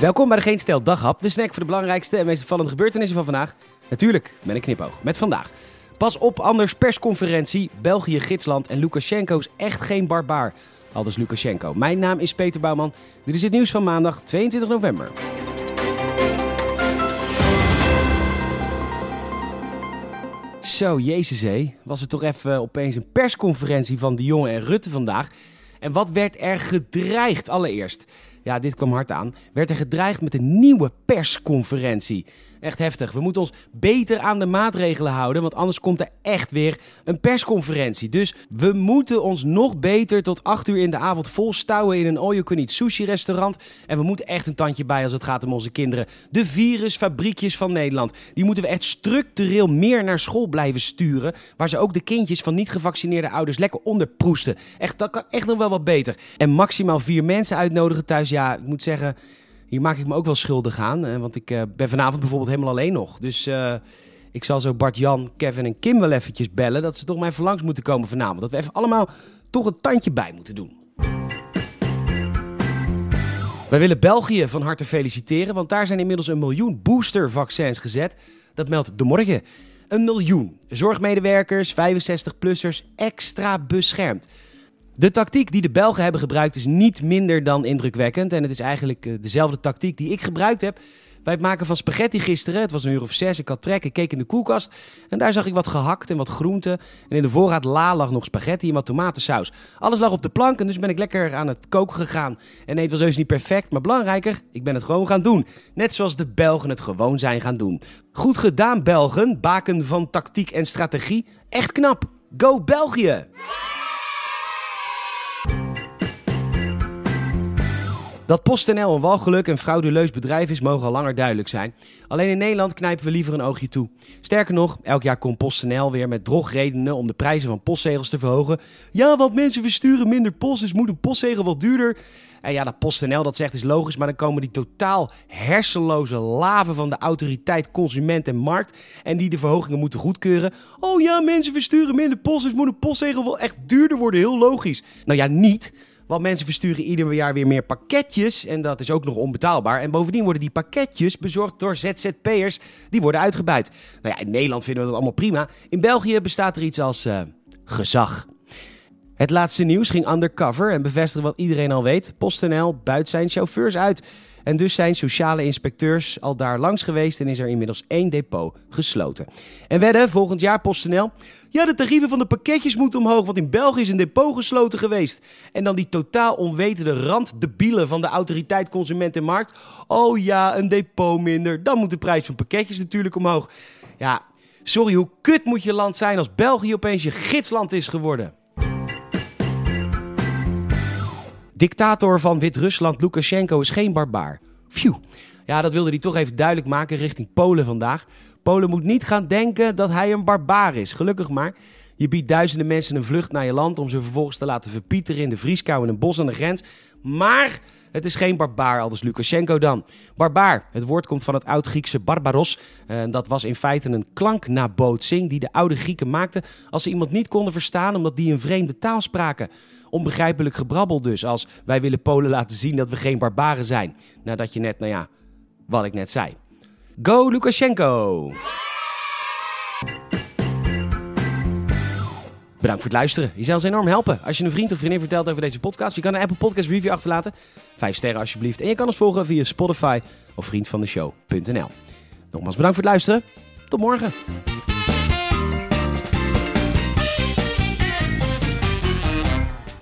Welkom bij de Geen Stel Daghap, de snack voor de belangrijkste en meest opvallende gebeurtenissen van vandaag. Natuurlijk met een knipoog. Met vandaag. Pas op, anders persconferentie. België, gidsland en Lukashenko is echt geen barbaar. Aldus Lukashenko. Mijn naam is Peter Bouwman. Dit is het nieuws van maandag 22 november. Zo, jezus. Was er toch even opeens een persconferentie van de jongen en Rutte vandaag. En wat werd er gedreigd allereerst? Ja, dit kwam hard aan. Werd er gedreigd met een nieuwe persconferentie. Echt heftig. We moeten ons beter aan de maatregelen houden, want anders komt er echt weer een persconferentie. Dus we moeten ons nog beter tot 8 uur in de avond volstouwen in een all-you-can-eat sushi-restaurant. En we moeten echt een tandje bij als het gaat om onze kinderen. De virusfabriekjes van Nederland. Die moeten we echt structureel meer naar school blijven sturen, waar ze ook de kindjes van niet gevaccineerde ouders lekker onderproesten. Echt, dat kan echt nog wel wat beter. En maximaal vier mensen uitnodigen thuis. Ja, ik moet zeggen, hier maak ik me ook wel schuldig aan. want ik uh, ben vanavond bijvoorbeeld helemaal alleen nog. Dus uh, ik zal zo Bart-Jan, Kevin en Kim wel eventjes bellen. Dat ze toch maar even langs moeten komen vanavond. Dat we even allemaal toch een tandje bij moeten doen. Wij willen België van harte feliciteren. Want daar zijn inmiddels een miljoen boostervaccins gezet. Dat meldt de morgen. Een miljoen. Zorgmedewerkers, 65-plussers extra beschermd. De tactiek die de Belgen hebben gebruikt is niet minder dan indrukwekkend. En het is eigenlijk eh, dezelfde tactiek die ik gebruikt heb bij het maken van spaghetti gisteren. Het was een uur of zes, ik had trek, ik keek in de koelkast. En daar zag ik wat gehakt en wat groenten. En in de voorraad la lag nog spaghetti en wat tomatensaus. Alles lag op de plank en dus ben ik lekker aan het koken gegaan. En het was heus niet perfect, maar belangrijker, ik ben het gewoon gaan doen. Net zoals de Belgen het gewoon zijn gaan doen. Goed gedaan Belgen, baken van tactiek en strategie. Echt knap. Go België! Dat PostNL een walgeluk en frauduleus bedrijf is, mogen al langer duidelijk zijn. Alleen in Nederland knijpen we liever een oogje toe. Sterker nog, elk jaar komt PostNL weer met drogredenen om de prijzen van postzegels te verhogen. Ja, want mensen versturen minder post, dus moet een postzegel wat duurder. En ja, dat PostNL dat zegt is logisch, maar dan komen die totaal hersenloze laven van de autoriteit Consument en Markt en die de verhogingen moeten goedkeuren. Oh ja, mensen versturen minder post, dus moet een postzegel wel echt duurder worden. Heel logisch. Nou ja, niet. Want mensen versturen ieder jaar weer meer pakketjes. En dat is ook nog onbetaalbaar. En bovendien worden die pakketjes bezorgd door ZZP'ers. Die worden uitgebuit. Nou ja, in Nederland vinden we dat allemaal prima. In België bestaat er iets als uh, gezag. Het laatste nieuws ging undercover en bevestigde wat iedereen al weet. PostNL buit zijn chauffeurs uit. En dus zijn sociale inspecteurs al daar langs geweest en is er inmiddels één depot gesloten. En wedden, volgend jaar PostNL. Ja, de tarieven van de pakketjes moeten omhoog, want in België is een depot gesloten geweest. En dan die totaal onwetende randdebielen van de autoriteit Consument en Markt. Oh ja, een depot minder. Dan moet de prijs van pakketjes natuurlijk omhoog. Ja, sorry, hoe kut moet je land zijn als België opeens je gidsland is geworden? Dictator van Wit-Rusland, Lukashenko, is geen barbaar. Phew. Ja, dat wilde hij toch even duidelijk maken richting Polen vandaag. Polen moet niet gaan denken dat hij een barbaar is. Gelukkig maar. Je biedt duizenden mensen een vlucht naar je land om ze vervolgens te laten verpieteren in de vrieskou in een bos aan de grens. Maar het is geen barbaar, aldus Lukashenko dan. Barbaar, het woord komt van het oud-Griekse barbaros. En eh, dat was in feite een klanknabootsing die de oude Grieken maakten als ze iemand niet konden verstaan omdat die een vreemde taal spraken. Onbegrijpelijk gebrabbel dus, als wij willen Polen laten zien dat we geen barbaren zijn. Nadat je net, nou ja, wat ik net zei. Go Lukashenko! Bedankt voor het luisteren. Je zal ons enorm helpen als je een vriend of vriendin vertelt over deze podcast. Je kan een Apple Podcast review achterlaten. Vijf sterren alsjeblieft. En je kan ons volgen via Spotify of vriendvandeshow.nl. Nogmaals bedankt voor het luisteren. Tot morgen.